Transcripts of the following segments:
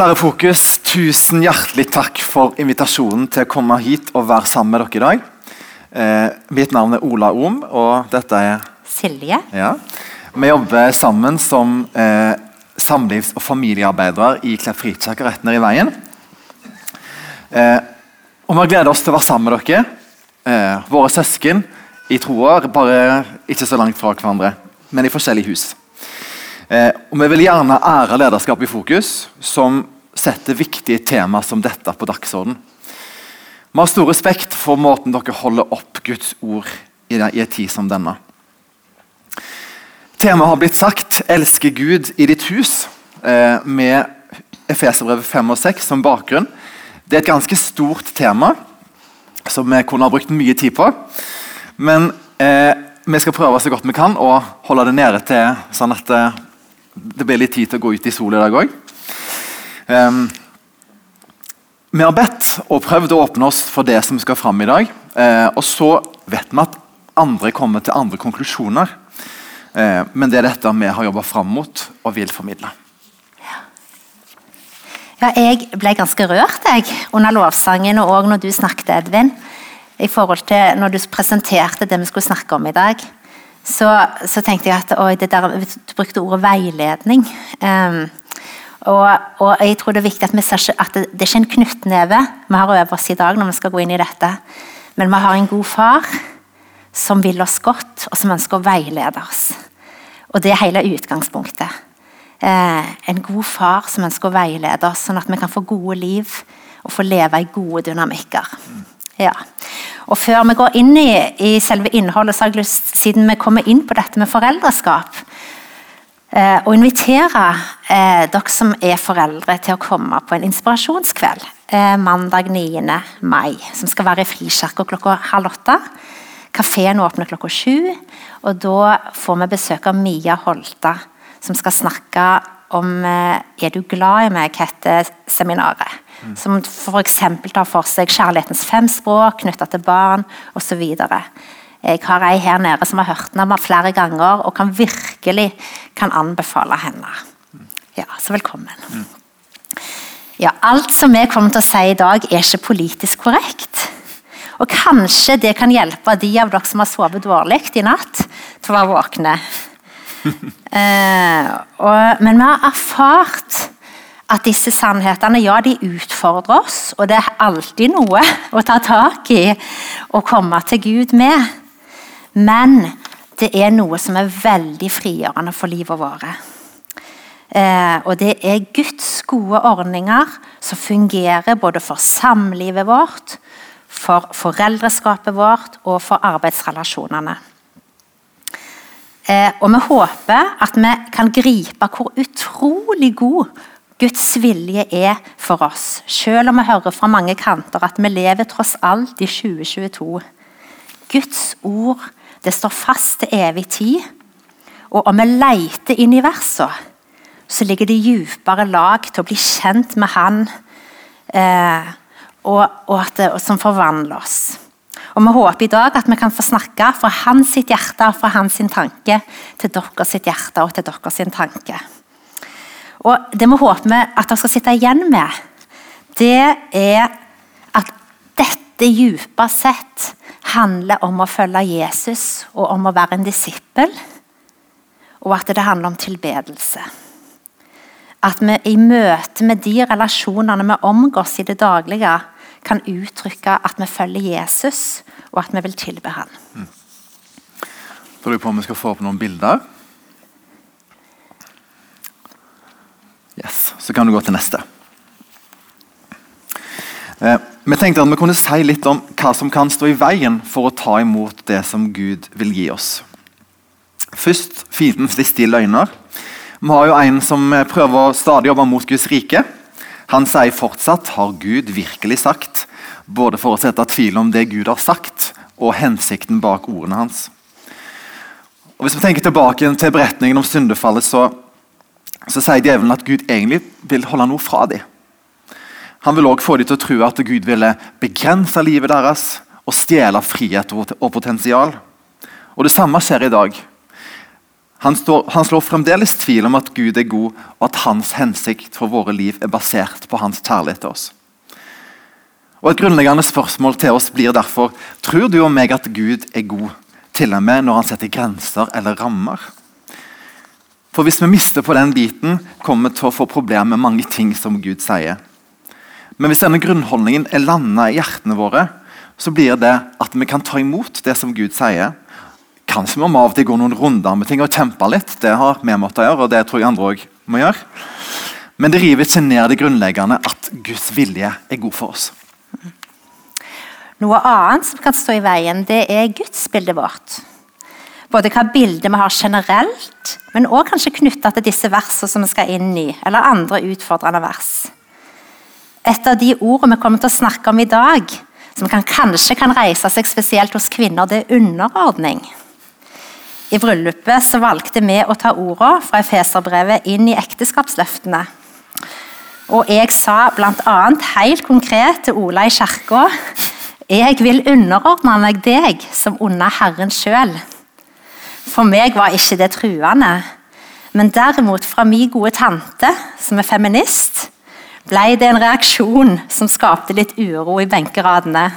Kjære Fokus, tusen hjertelig takk for invitasjonen til å komme hit og være sammen med dere i dag. Eh, mitt navn er Ola Ohm, og dette er Silje. ja. Vi jobber sammen som eh, samlivs- og familiearbeidere i Klepp frikirke rett ned i veien. Eh, og Vi gleder oss til å være sammen med dere, eh, våre søsken i troa, bare ikke så langt fra hverandre, men i forskjellige hus. Eh, og Vi vil gjerne ære lederskap i fokus, som setter viktige tema som dette på dagsorden. Vi har stor respekt for måten dere holder opp Guds ord i, en tid som denne. Temaet har blitt sagt 'Elske Gud i ditt hus', eh, med Efeserbrevet 5 og 6 som bakgrunn. Det er et ganske stort tema som vi kunne ha brukt mye tid på. Men eh, vi skal prøve så godt vi kan å holde det nede til sånn at eh, det ble litt tid til å gå ut i sol i dag òg. vi har bedt og prøvd å åpne oss for det som skal fram i dag. Uh, og så vet vi at andre kommer til andre konklusjoner. Uh, men det er dette vi har jobba fram mot og vil formidle. Ja, jeg ble ganske rørt jeg, under lovsangen og når du snakket, Edvin. I forhold til når du presenterte det vi skulle snakke om i dag. Så, så tenkte jeg at oi, der, du brukte ordet veiledning. Um, og, og, jeg tror det er viktig at vi ser at det, det er ikke en knyttneve vi har over oss i dag når vi skal gå inn i dette. Men vi har en god far som vil oss godt, og som ønsker å veilede oss. Og det er hele utgangspunktet. Eh, en god far som ønsker å veilede oss, sånn at vi kan få gode liv og få leve i gode dynamikker. Ja. Og Før vi går inn i, i selve innholdet, så har jeg lyst, siden vi kommer inn på dette med foreldreskap, eh, å invitere eh, dere som er foreldre, til å komme på en inspirasjonskveld eh, mandag 9. mai, som skal være i Frikirka klokka halv åtte. Kafeen åpner klokka sju, og da får vi besøk av Mia Holta som skal snakke om eh, 'Er du glad i meg?' heter seminaret. Mm. Som f.eks. tar for seg kjærlighetens fem språk knytta til barn osv. Jeg har ei her nede som har hørt den flere ganger og kan virkelig kan anbefale henne. Ja, Så velkommen. Mm. Ja, Alt som vi kommer til å si i dag, er ikke politisk korrekt. Og kanskje det kan hjelpe de av dere som har sovet dårlig i natt, til å være våkne eh, og, men vi har erfart at disse sannhetene ja, de utfordrer oss, og det er alltid noe å ta tak i og komme til Gud med. Men det er noe som er veldig frigjørende for livet vårt. Eh, og det er Guds gode ordninger som fungerer både for samlivet vårt, for foreldreskapet vårt og for arbeidsrelasjonene. Eh, og vi håper at vi kan gripe hvor utrolig god Guds vilje er for oss, selv om vi hører fra mange kanter at vi lever tross alt i 2022. Guds ord det står fast til evig tid. Og om vi leter inn i versene, så ligger det dypere lag til å bli kjent med Han, eh, og, og at det, som forvandler oss. Og Vi håper i dag at vi kan få snakke fra hans sitt hjerte og fra hans sin tanke til deres hjerte og til deres tanke. Og Det vi håper at dere skal sitte igjen med, det er at dette dype sett handler om å følge Jesus og om å være en disippel. Og at det handler om tilbedelse. At vi i møte med de relasjonene vi omgås i det daglige, kan uttrykke at vi følger Jesus, og at vi vil tilbe ham. Mm. Tror du på om vi skal få opp noen bilder? Yes, Så kan du gå til neste. Eh, vi tenkte at vi kunne si litt om hva som kan stå i veien for å ta imot det som Gud vil gi oss. Først fiendens listige løgner. Vi har jo en som prøver å stadig jobbe mot Guds rike. Han sier fortsatt 'har Gud virkelig sagt', både for å sette tvil om det Gud har sagt, og hensikten bak ordene hans. Og Hvis vi tenker tilbake til beretningen om syndefallet, så, så sier djevelen at Gud egentlig vil holde noe fra dem. Han vil også få dem til å tro at Gud ville begrense livet deres og stjele frihet og potensial. Og Det samme skjer i dag. Han, står, han, slår fremdeles tvil om at Gud er god, og at hans hensikt for våre liv er basert på hans kjærlighet til oss. Og Et grunnleggende spørsmål til oss blir derfor tror du og meg at Gud er god, til og med når han setter grenser eller rammer. For Hvis vi mister på den biten, kommer vi til å få problemer med mange ting som Gud sier. Men hvis denne grunnholdningen er landa i hjertene våre, så blir det at vi kan ta imot det som Gud sier, Kanskje vi må av og til gå noen runder med ting og kjempe litt. Det har vi måttet gjøre, og det tror jeg andre òg må gjøre. Men det river ikke ned det grunnleggende at Guds vilje er god for oss. Noe annet som kan stå i veien, det er gudsbildet vårt. Både hva bildet vi har generelt, men òg kanskje knytta til disse versene som vi skal inn i, eller andre utfordrende vers. Et av de ordene vi kommer til å snakke om i dag, som kan, kanskje kan reise seg spesielt hos kvinner, det er underordning. I bryllupet så valgte vi å ta ordene fra Efeserbrevet inn i ekteskapsløftene. Og jeg sa bl.a. helt konkret til Ola i kirka Jeg vil underordne meg deg som under Herren sjøl. For meg var ikke det truende. Men derimot fra min gode tante, som er feminist, ble det en reaksjon som skapte litt uro i benkeradene.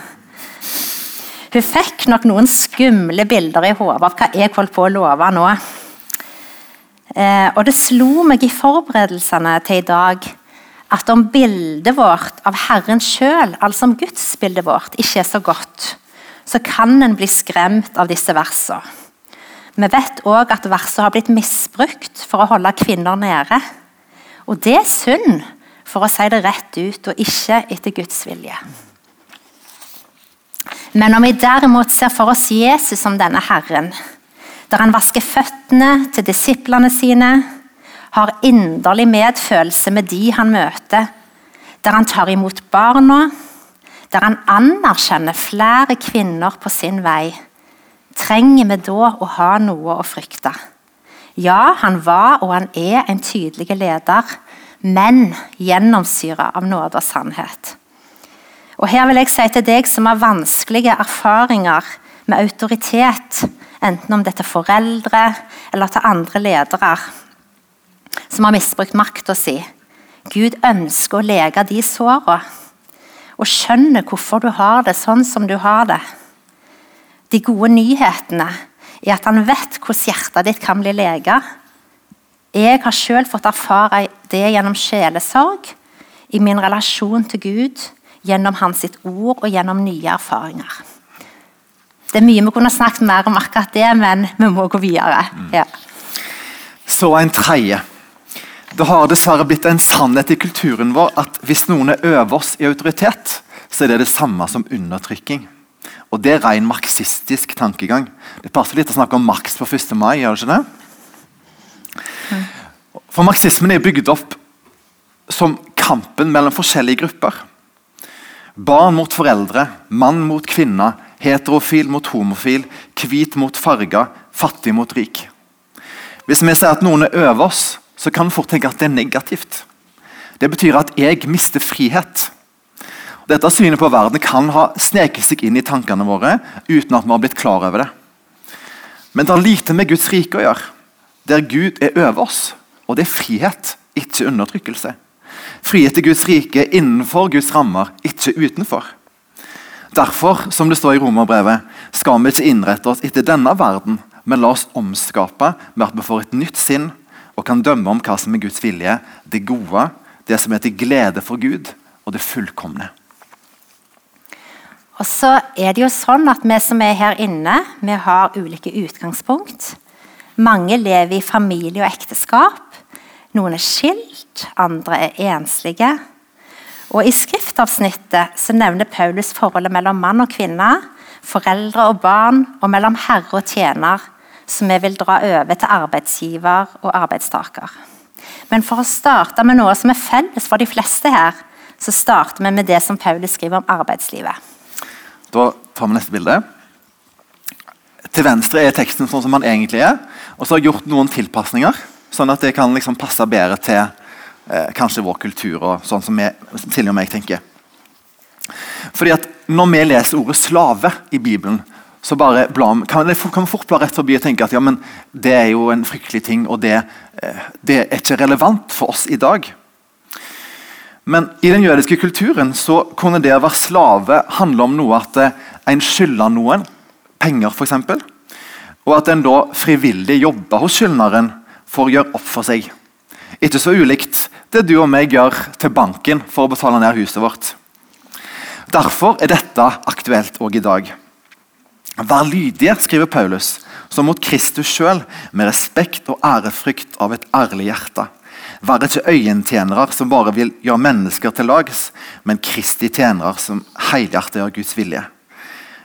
Hun fikk nok noen skumle bilder i hodet av hva jeg holdt på å love nå. Eh, og det slo meg i forberedelsene til i dag at om bildet vårt av Herren sjøl, altså om gudsbildet vårt, ikke er så godt, så kan en bli skremt av disse versene. Vi vet òg at verset har blitt misbrukt for å holde kvinner nede. Og det er synd, for å si det rett ut, og ikke etter Guds vilje. Men om vi derimot ser for oss Jesus som denne Herren, der han vasker føttene til disiplene sine, har inderlig medfølelse med de han møter, der han tar imot barna, der han anerkjenner flere kvinner på sin vei, trenger vi da å ha noe å frykte. Ja, han var og han er en tydelig leder, men gjennomsyra av nåde og sannhet. Og Her vil jeg si til deg som har vanskelige erfaringer med autoritet, enten om det er til foreldre eller til andre ledere som har misbrukt makta si Gud ønsker å lege de sårene og skjønner hvorfor du har det sånn som du har det. De gode nyhetene er at han vet hvordan hjertet ditt kan bli lega. Jeg har selv fått erfare det gjennom sjelesorg, i min relasjon til Gud gjennom hans ord og gjennom nye erfaringer. Det er mye vi kunne snakket mer om akkurat det, men vi må gå videre. Mm. Ja. Så en tredje. Det har dessverre blitt en sannhet i kulturen vår at hvis noen er oss i autoritet, så er det det samme som undertrykking. Og Det er ren marxistisk tankegang. Det passer litt å snakke om Marx på 1. mai. gjør det ikke det? For Marxismen er bygd opp som kampen mellom forskjellige grupper. Barn mot foreldre, mann mot kvinne, heterofil mot homofil, hvit mot farga, fattig mot rik. Hvis vi sier at noen er over oss, så kan vi fort tenke at det er negativt. Det betyr at jeg mister frihet. Dette synet på verden kan ha sneket seg inn i tankene våre uten at vi har blitt klar over det. Men det har lite med Guds rike å gjøre, der Gud er over oss. Og det er frihet, ikke undertrykkelse. Frihet til Guds rike innenfor Guds rammer, ikke utenfor. Derfor, som det står i Romerbrevet, skal vi ikke innrette oss etter denne verden, men la oss omskape med at vi får et nytt sinn og kan dømme om hva som er Guds vilje, det gode, det som er til glede for Gud, og det fullkomne. Og så er det jo sånn at Vi som er her inne, vi har ulike utgangspunkt. Mange lever i familie og ekteskap. Noen er skilt, andre er enslige. Og I skriftavsnittet så nevner Paulus forholdet mellom mann og kvinne, foreldre og barn, og mellom herre og tjener, som vi vil dra over til arbeidsgiver og arbeidstaker. Men for å starte med noe som er felles for de fleste her, så starter vi med det som Paulus skriver om arbeidslivet. Da tar vi neste bilde. Til venstre er teksten sånn som den egentlig er. Og så har jeg gjort noen tilpasninger. Sånn at det kan liksom passe bedre til eh, kanskje vår kultur og sånn som Silje og meg tenker. Fordi at Når vi leser ordet 'slave' i Bibelen, så bare blam, kan, vi fort bla rett forbi og tenke at ja, men det er jo en fryktelig ting, og det, eh, det er ikke relevant for oss i dag. Men i den jødiske kulturen så kunne det å være slave handle om noe at eh, en skylder noen, penger f.eks., og at en da frivillig jobber hos skyldneren for å gjøre opp for seg. Ikke så ulikt det du og meg gjør til banken for å betale ned huset vårt. Derfor er dette aktuelt òg i dag. Vær lydige, skriver Paulus, som mot Kristus sjøl, med respekt og ærefrykt av et ærlig hjerte. Vær ikke øyentjenere som bare vil gjøre mennesker til lags, men Kristi tjenere som helhjertet gjør Guds vilje.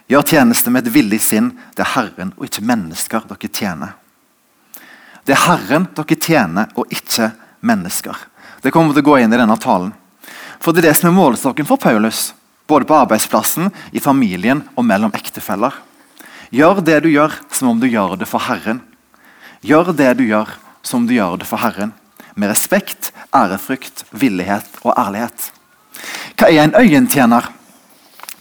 Gjør tjeneste med et villig sinn. Det er Herren og ikke mennesker dere tjener. Det er Herren dere tjener, og ikke mennesker. Det kommer til å gå inn i denne talen. For det er det som er målestokken for Paulus. Både på arbeidsplassen, i familien og mellom ektefeller. Gjør det du gjør, som om du gjør det for Herren. Gjør det du gjør, som om du gjør det for Herren. Med respekt, ærefrykt, villighet og ærlighet. Hva er en øyentjener?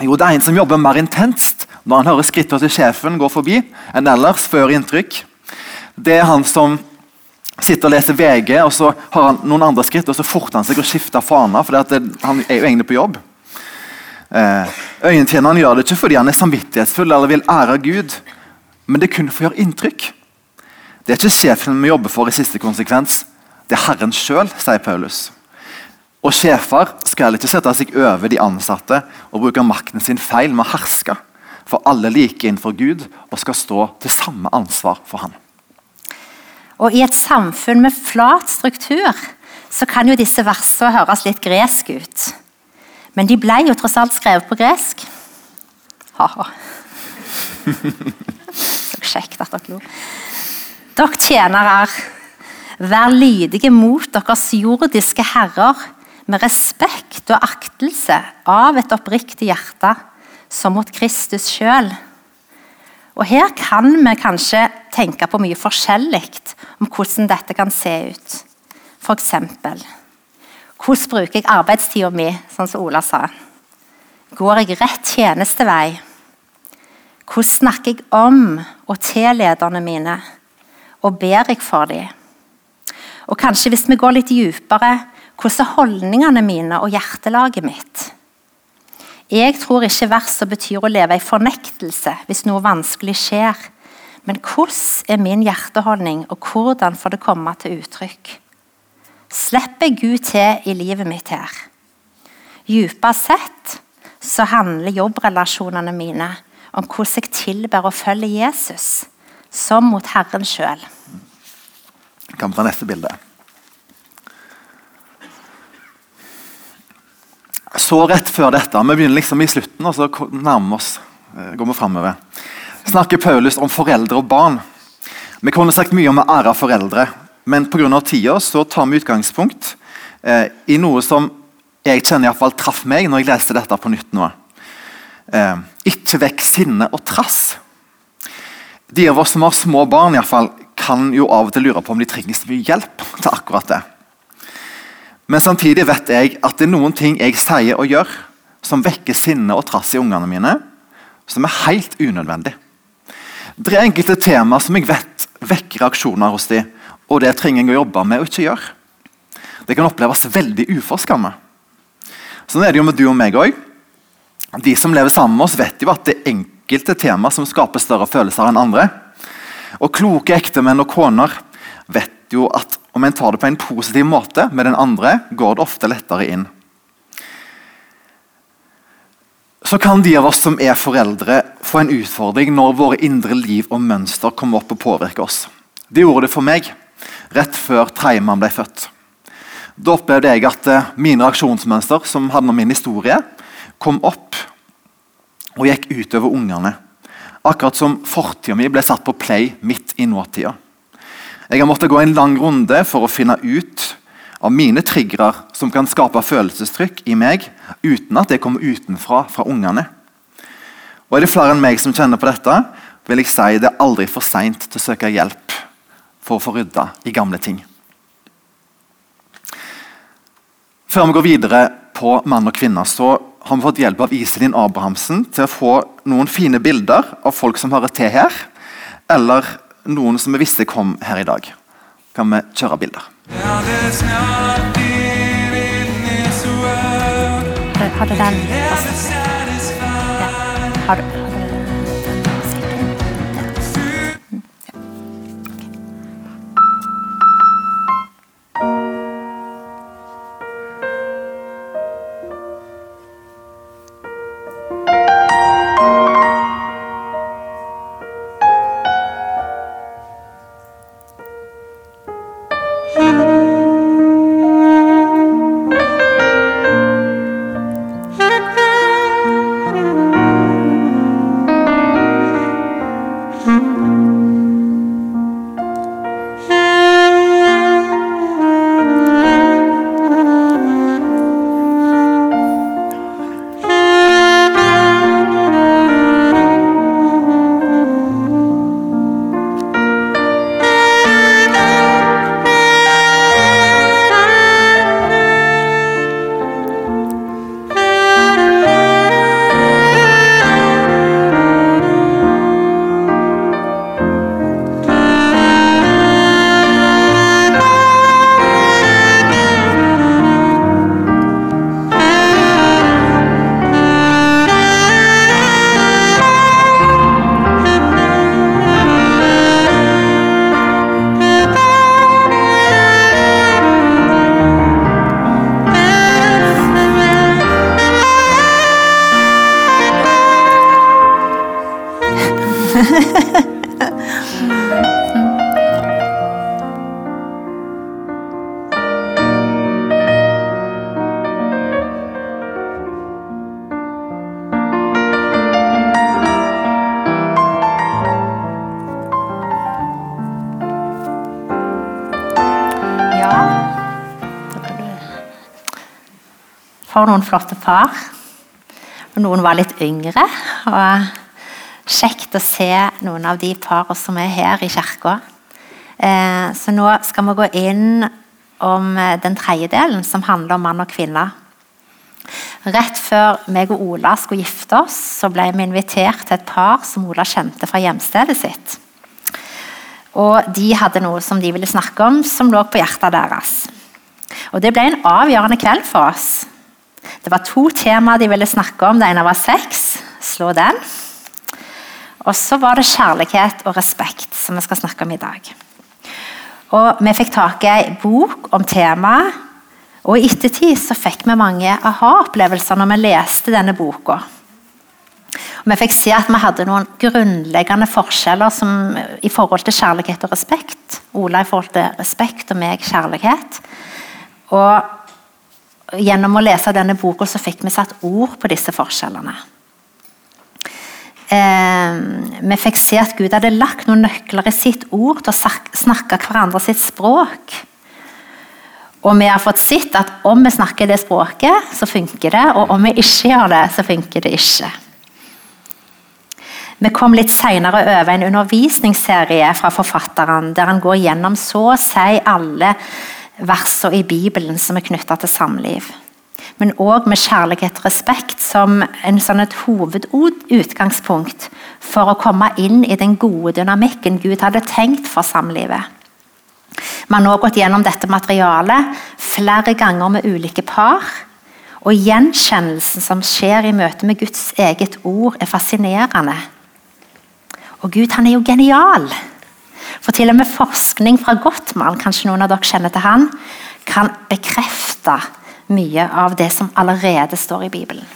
Jo, Det er en som jobber mer intenst når han hører skrittene til sjefen gå forbi, enn ellers før inntrykk. Det er han som sitter og leser VG, og så har han noen andre skritt, og så forter han seg å skifte fana, for han er jo egentlig på jobb. Eh, øyentjeneren gjør det ikke fordi han er samvittighetsfull eller vil ære Gud, men det er kun for å gjøre inntrykk. Det er ikke sjefen vi jobber for i siste konsekvens. Det er Herren sjøl, sier Paulus. Og Sjefer skal ikke sette seg over de ansatte og bruke makten sin feil med å herske. For alle like innenfor Gud og skal stå til samme ansvar for Han. Og I et samfunn med flat struktur så kan jo disse versene høres litt gresk ut. Men de ble jo tross alt skrevet på gresk. Ha-ha. Så kjekt at dere lo. Dere tjenere, vær lydige mot deres jordiske herrer med respekt og aktelse av et oppriktig hjerte, som mot Kristus sjøl. Og Her kan vi kanskje tenke på mye forskjellig om hvordan dette kan se ut. Eksempel, hvordan bruker jeg arbeidstida mi, sånn som Ola sa? Går jeg rett tjenestevei? Hvordan snakker jeg om og til lederne mine? Og ber jeg for dem? Og kanskje hvis vi går litt dypere, hvordan er holdningene mine og hjertelaget mitt? Jeg tror ikke verset betyr å leve i fornektelse hvis noe vanskelig skjer. Men hvordan er min hjerteholdning, og hvordan får det komme til uttrykk? slipper Gud til i livet mitt her. Djupest sett så handler jobbrelasjonene mine om hvordan jeg tilber og følger Jesus, som mot Herren sjøl. Kan vi ta neste bilde? Så rett før dette, vi begynner liksom i slutten og så nærmer oss, eh, går vi framover, snakker Paulus om foreldre og barn. Vi kunne sagt mye om å ære foreldre, men pga. tida så tar vi utgangspunkt eh, i noe som jeg kjenner i hvert fall traff meg når jeg leste dette på nytt nå. Eh, ikke vekk sinne og trass. De av oss som har små barn, i fall, kan jo av og til lure på om de trenger så mye hjelp til akkurat det. Men samtidig vet jeg at det er noen ting jeg sier og gjør som vekker sinne og trass i ungene mine, som er helt unødvendig. Det er enkelte temaer som jeg vet vekker reaksjoner hos dem, og det trenger jeg å jobbe med og ikke gjøre. Det kan oppleves veldig uforskammet. Sånn er det jo med du og meg òg. De som lever sammen med oss, vet jo at det er enkelte tema som skaper større følelser enn andre. Og kloke ektemenn og koner vet jo at om en tar det på en positiv måte med den andre, går det ofte lettere inn. Så kan de av oss som er foreldre, få en utfordring når våre indre liv og mønster kommer opp og påvirker oss. Det gjorde det for meg rett før tredjemann ble født. Da opplevde jeg at uh, mine reaksjonsmønster som hadde om min historie, kom opp og gikk utover ungene. Akkurat som fortida mi ble satt på play midt i nåtida. Jeg har måttet gå en lang runde for å finne ut av mine triggere som kan skape følelsestrykk i meg uten at det kommer utenfra fra ungene. Og Er det flere enn meg som kjenner på dette, vil jeg si det er aldri for seint til å søke hjelp for å få rydda i gamle ting. Før vi går videre på mann og kvinne, så har vi fått hjelp av Iselin Abrahamsen til å få noen fine bilder av folk som hører til her, eller noen som vi visste kom her i dag. Kan vi kjøre bilder? Har du, den? Har du, du for noen flotte par. Noen var litt yngre. og Kjekt å se noen av de parene som er her i kirka. Eh, så nå skal vi gå inn om eh, den tredje delen, som handler om mann og kvinne. Rett før meg og Ola skulle gifte oss, så ble vi invitert til et par som Ola kjente fra hjemstedet sitt. Og De hadde noe som de ville snakke om, som lå på hjertet deres. Og Det ble en avgjørende kveld for oss. Det var to temaer de ville snakke om. Det ene var sex. Slå den. Og så var det kjærlighet og respekt, som vi skal snakke om i dag. Og Vi fikk tak i ei bok om temaet, og i ettertid så fikk vi mange aha-opplevelser når vi leste denne boka. Vi fikk se at vi hadde noen grunnleggende forskjeller som, i forhold til kjærlighet og respekt. Ola i forhold til respekt, og meg kjærlighet. Og gjennom å lese denne boka så fikk vi satt ord på disse forskjellene. Eh, vi fikk se at Gud hadde lagt noen nøkler i sitt ord til å snakke hverandre sitt språk. Og vi har fått sett at om vi snakker det språket, så funker det. Og om vi ikke gjør det, så funker det ikke. Vi kom litt senere over en undervisningsserie fra forfatteren der han går gjennom så å si alle versene i Bibelen som er knytta til samliv. Men òg med kjærlighet og respekt som en sånn et hovedutgangspunkt for å komme inn i den gode dynamikken Gud hadde tenkt for samlivet. Vi har nå gått gjennom dette materialet flere ganger med ulike par. Og gjenkjennelsen som skjer i møte med Guds eget ord, er fascinerende. Og Gud han er jo genial. For til og med forskning fra Gottmann, kanskje noen av dere kjenner til han, kan bekrefte mye av det som allerede står i Bibelen.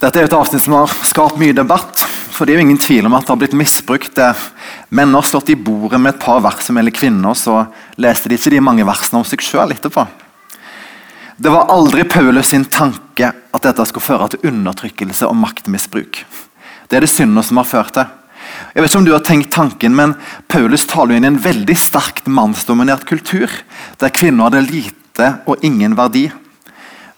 Dette er et avsnitt som har skapt mye debatt. For det er jo ingen tvil om at det har blitt misbrukt. Menn har stått i bordet med et par vers som gjelder kvinner, så leste de ikke de mange versene om seg sjøl etterpå. Det var aldri Paulus sin tanke at dette skulle føre til undertrykkelse og maktmisbruk. Det er det syndene som har ført til. Jeg vet ikke om du har tenkt tanken, men Paulus taler inn i en veldig sterkt mannsdominert kultur, der kvinner hadde lite og ingen verdi.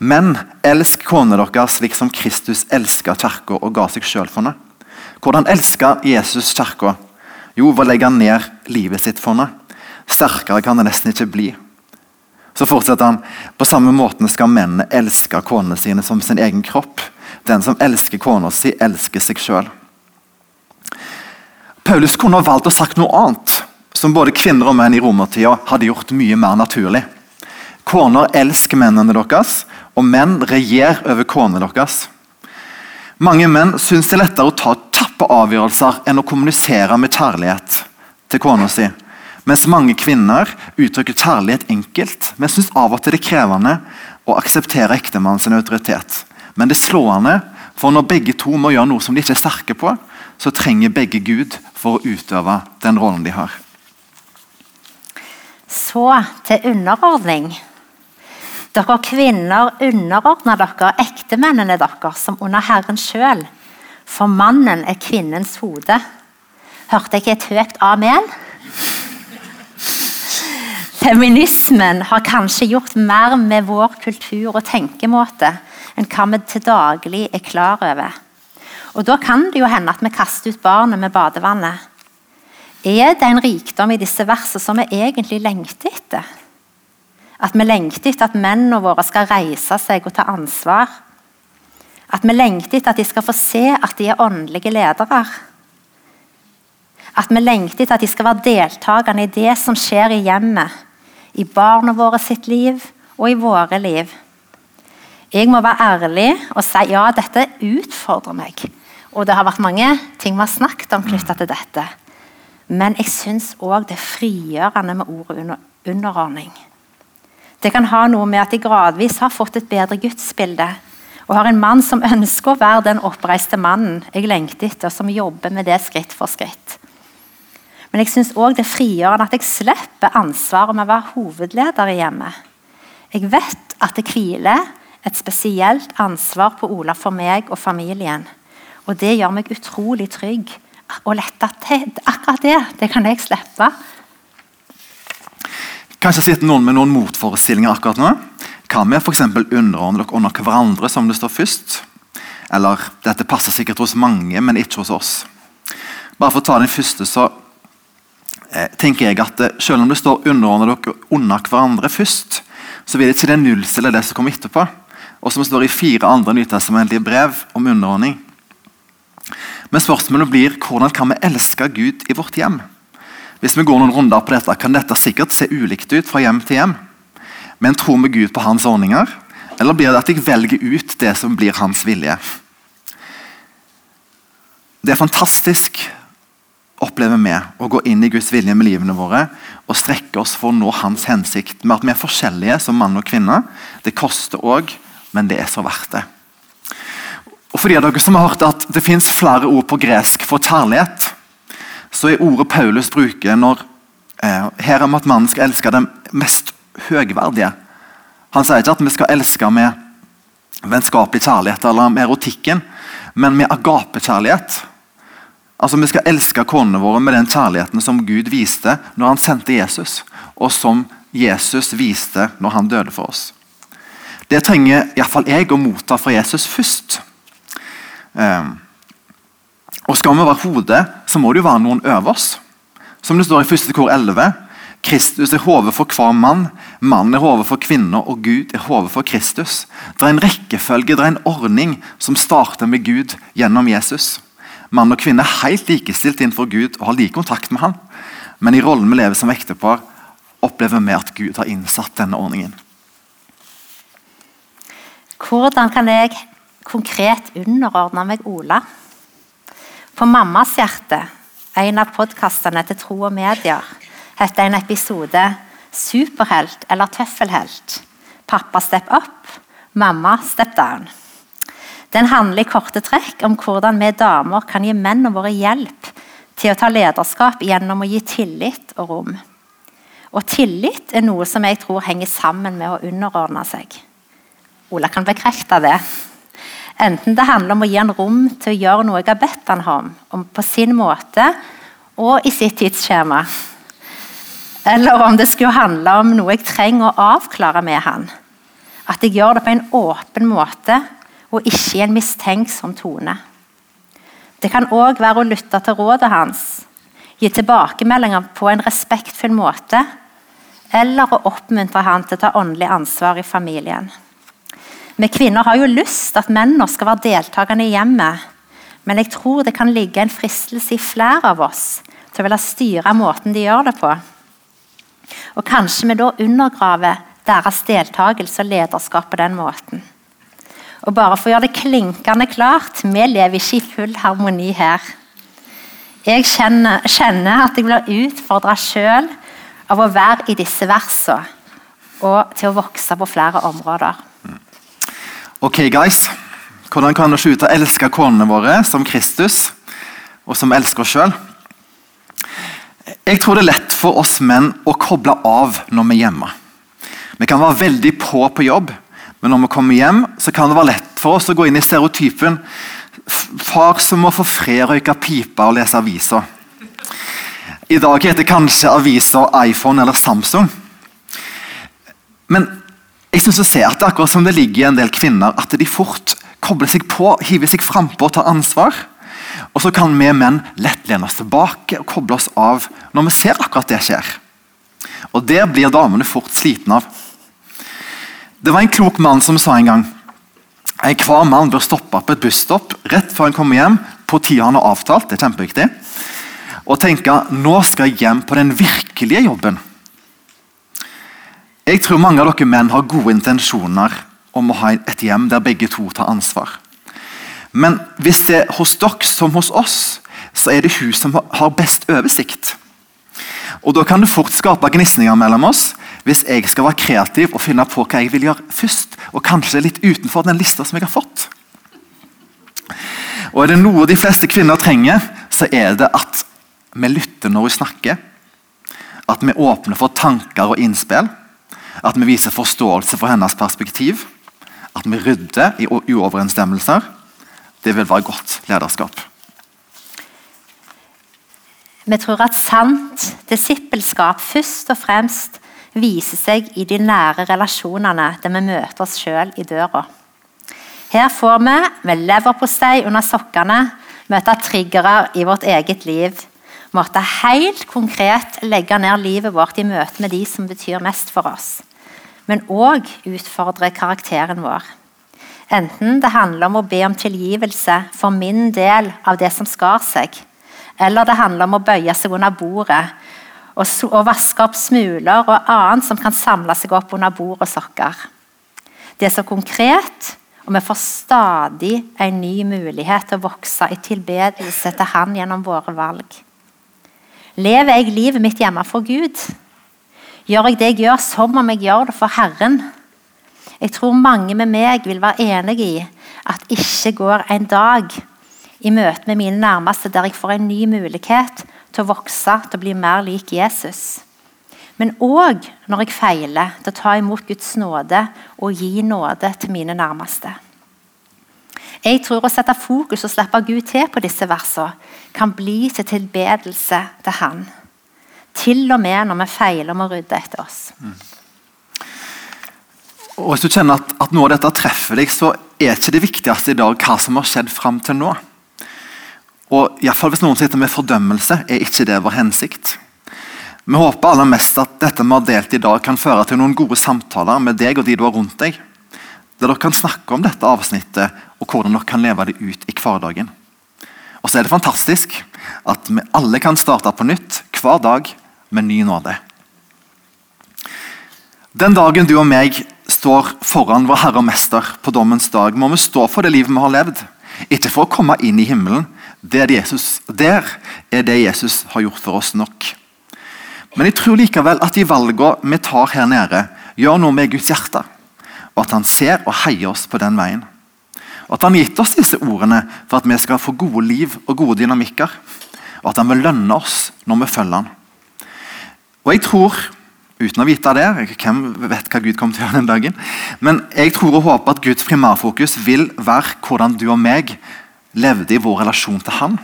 Men elsk konene deres slik som Kristus elska kirka og ga seg sjøl for henne. Hvordan elska Jesus kirka? Jo, ved å legge ned livet sitt for henne. Sterkere kan det nesten ikke bli. Så fortsetter han på samme måten skal mennene elske konene sine som sin egen kropp. Den som elsker kona si, elsker seg sjøl. Paulus kunne ha valgt å sagt noe annet, som både kvinner og menn i romertida hadde gjort mye mer naturlig. Koner elsker mennene deres, og menn regjer over konene deres. Mange menn syns det er lettere å ta tappe avgjørelser enn å kommunisere med kjærlighet til kona si. Mens mange kvinner uttrykker kjærlighet enkelt, men syns av og til det er krevende å akseptere ektemannens autoritet. Men det er slående, for når begge to må gjøre noe som de ikke er sterke på, så trenger begge Gud for å utøve den rollen de har. Så til underordning. Dere kvinner underordner dere ektemennene deres som under Herren sjøl. For mannen er kvinnens hode. Hørte jeg et høyt amen? Feminismen har kanskje gjort mer med vår kultur og tenkemåte enn hva vi til daglig er klar over. Og Da kan det jo hende at vi kaster ut barnet med badevannet. Er det en rikdom i disse versene som vi egentlig lengter etter? At vi lengter etter at mennene våre skal reise seg og ta ansvar? At vi lengter etter at de skal få se at de er åndelige ledere? At vi lengter etter at de skal være deltakende i det som skjer i hjemmet, i barna våre sitt liv og i våre liv. Jeg må være ærlig og si ja, dette utfordrer meg. Og det har vært mange ting vi har snakket om knytta til dette. Men jeg syns òg det er frigjørende med ordet under, underordning. Det kan ha noe med at jeg gradvis har fått et bedre gudsbilde. Og har en mann som ønsker å være den oppreiste mannen jeg lengter etter, som jobber med det skritt for skritt. Men jeg syns òg det er frigjørende at jeg slipper ansvaret med å være hovedleder i hjemmet. Jeg vet at det hviler et spesielt ansvar på Ola for meg og familien. Og det gjør meg utrolig trygg og letta til. Akkurat det det kan jeg slippe. Kanskje sitter noen med noen motforestillinger akkurat nå. Hva med f.eks. underordne dere under hverandre som det står først? Eller dette passer sikkert hos mange, men ikke hos oss. Bare for å ta den første, så tenker jeg at eh, Selv om det står 'underordne dere under hverandre' først, så vil det ikke det nullstille det som kommer etterpå. Og som står i fire andre nytestamentlige brev om underordning. Men spørsmålet blir hvordan kan vi elske Gud i vårt hjem? Hvis vi går noen runder på dette, kan dette sikkert se ulikt ut fra hjem til hjem. Men tror vi Gud på hans ordninger, eller blir det at jeg velger ut det som blir hans vilje? Det er fantastisk opplever vi å gå inn i Guds vilje med livene våre og strekke oss for å nå hans hensikt. Med at vi er forskjellige som mann og kvinne. Det koster òg, men det er så verdt det. Og for de av dere som har hørt at Det fins flere ord på gresk for kjærlighet, så er ordet Paulus bruker når eh, her om at mannen skal elske den mest høgverdige. Han sier ikke at vi skal elske med vennskapelig kjærlighet eller med erotikken, men med agapekjærlighet. Altså, Vi skal elske konene våre med den kjærligheten som Gud viste når han sendte Jesus, og som Jesus viste når han døde for oss. Det trenger iallfall jeg å motta fra Jesus først. Um, og Skal vi være hodet, så må det jo være noen over oss. Som det står i 1. kor 11. Kristus er hodet for hver mann, mannen er hodet for kvinner, og Gud er hodet for Kristus. Det er en rekkefølge, det er en ordning som starter med Gud gjennom Jesus. Mann og kvinne er helt likestilt innenfor Gud og har like kontakt med han. Men i rollen vi lever som ektepar, opplever vi at Gud har innsatt denne ordningen. Hvordan kan jeg konkret underordne meg Ola? På Mammas hjerte, en av podkastene til Tro og Medier, heter en episode 'Superhelt eller tøffelhelt'. Pappa step up, mamma step down. Den handler i korte trekk om hvordan vi damer kan gi mennene våre hjelp til å ta lederskap gjennom å gi tillit og rom. Og tillit er noe som jeg tror henger sammen med å underordne seg. Ola kan bekrefte det. Enten det handler om å gi han rom til å gjøre noe jeg har bedt han om, om på sin måte og i sitt tidsskjema. Eller om det skulle handle om noe jeg trenger å avklare med han. At jeg gjør det på en åpen måte og ikke i en mistenksom tone. Det kan òg være å lytte til rådet hans, gi tilbakemeldinger på en respektfull måte, eller å oppmuntre han til å ta åndelig ansvar i familien. Vi kvinner har jo lyst at mennene skal være deltakende i hjemmet, men jeg tror det kan ligge en fristelse i flere av oss til å ville styre måten de gjør det på. Og kanskje vi da undergraver deres deltakelse og lederskap på den måten. Og bare for å gjøre det klinkende klart vi lever ikke i full harmoni her. Jeg kjenner, kjenner at jeg blir utfordra sjøl av å være i disse versene og til å vokse på flere områder. Ok, guys. Hvordan kan vi se ut å elske konene våre som Kristus, og som elsker oss sjøl? Jeg tror det er lett for oss menn å koble av når vi er hjemme. Vi kan være veldig på på jobb, men når vi kommer hjem, så kan det være lett for oss å gå inn i stereotypen far som må få fred, røyke pipa og lese aviser. I dag heter kanskje aviser iPhone eller Samsung. Men jeg synes å se at det er akkurat som det ligger i en del kvinner, at de fort kobler seg på, hiver seg frampå og tar ansvar. Og så kan vi menn lett lene oss tilbake og koble oss av når vi ser akkurat det skjer. Og det blir damene fort slitne av. Det var en klok mann som sa en gang hver mann bør stoppe på et busstopp rett før han kommer hjem på tida han har avtalt. det er kjempeviktig, Og tenke nå skal jeg hjem på den virkelige jobben. Jeg tror mange av dere menn har gode intensjoner om å ha et hjem der begge to tar ansvar. Men hvis det er hos dere som hos oss, så er det hun som har best oversikt. Og Da kan det fort skape gnisninger mellom oss hvis jeg skal være kreativ og finne på hva jeg vil gjøre først, og kanskje litt utenfor den lista som jeg har fått. Og Er det noe de fleste kvinner trenger, så er det at vi lytter når vi snakker. At vi åpner for tanker og innspill. At vi viser forståelse for hennes perspektiv. At vi rydder i uoverensstemmelser. Det vil være godt lederskap. Vi tror at sant disippelskap først og fremst viser seg i de nære relasjonene der vi møter oss sjøl i døra. Her får vi, med leverpostei under sokkene, møte triggere i vårt eget liv. Måtte helt konkret legge ned livet vårt i møte med de som betyr mest for oss. Men òg utfordre karakteren vår. Enten det handler om å be om tilgivelse for min del av det som skar seg, eller det handler om å bøye seg under bordet og, vaske opp smuler og annet som kan samle seg opp under bord og sokker. Det er så konkret, og vi får stadig en ny mulighet til å vokse i tilbedelse til Han gjennom våre valg. Lever jeg livet mitt hjemme for Gud? Gjør jeg det jeg gjør, som om jeg gjør det for Herren? Jeg tror mange med meg vil være enig i at ikke går en dag i møte med mine nærmeste der jeg får en ny mulighet til å vokse, til å bli mer lik Jesus. Men òg når jeg feiler, til å ta imot Guds nåde og gi nåde til mine nærmeste. Jeg tror å sette fokus og slippe Gud til på disse versene kan bli til tilbedelse til Han. Til og med når vi feiler om å rydde etter oss. Mm. Og Hvis du kjenner at, at, noe av dette treffer deg, så er ikke det viktigste i dag hva som har skjedd fram til nå. Og i fall Hvis noen sitter med fordømmelse, er ikke det vår hensikt. Vi håper aller mest at dette vi har delt i dag, kan føre til noen gode samtaler med deg og de du har rundt deg. Der dere kan snakke om dette avsnittet og hvordan dere kan leve det ut i hverdagen. Og så er det fantastisk at vi alle kan starte på nytt hver dag med ny nåde. Den dagen du og meg står foran vår Herre og Mester på dommens dag, må vi stå for det livet vi har levd. Ikke for å komme inn i himmelen. Der, Jesus, der er det Jesus har gjort for oss nok. Men jeg tror likevel at de valgene vi tar her nede, gjør noe med Guds hjerte. Og at han ser og heier oss på den veien. Og at han har gitt oss disse ordene for at vi skal få gode liv og gode dynamikker. Og at han vil lønne oss når vi følger han. Og jeg tror uten å vite det. Hvem vet hva Gud kommer til å gjøre den dagen? Men jeg tror og håper at Guds primærfokus vil være hvordan du og meg levde i vår relasjon til Han.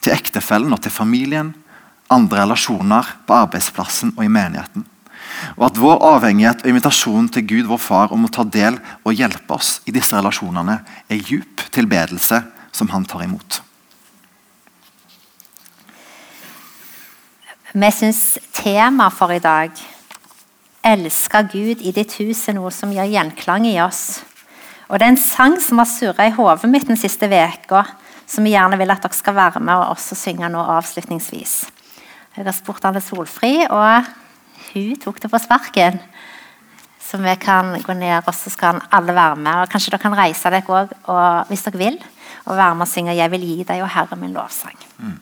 Til ektefellen og til familien. Andre relasjoner på arbeidsplassen og i menigheten. Og at vår avhengighet og invitasjon til Gud, vår far, om å ta del og hjelpe oss i disse relasjonene, er djup tilbedelse som han tar imot. Vi syns temaet for i dag 'Elska Gud i ditt hus' er noe som gir gjenklang i oss. Og Det er en sang som har surra i hodet mitt den siste veka, som vi gjerne vil at dere skal være med og også synge nå avslutningsvis. Jeg har spurt Anne Solfri, og hun tok det på sparken. Så vi kan gå ned, og så skal alle være med. og Kanskje dere kan reise dere òg hvis dere vil, og være med og synge 'Jeg vil gi deg, og Herre min lovsang'. Mm.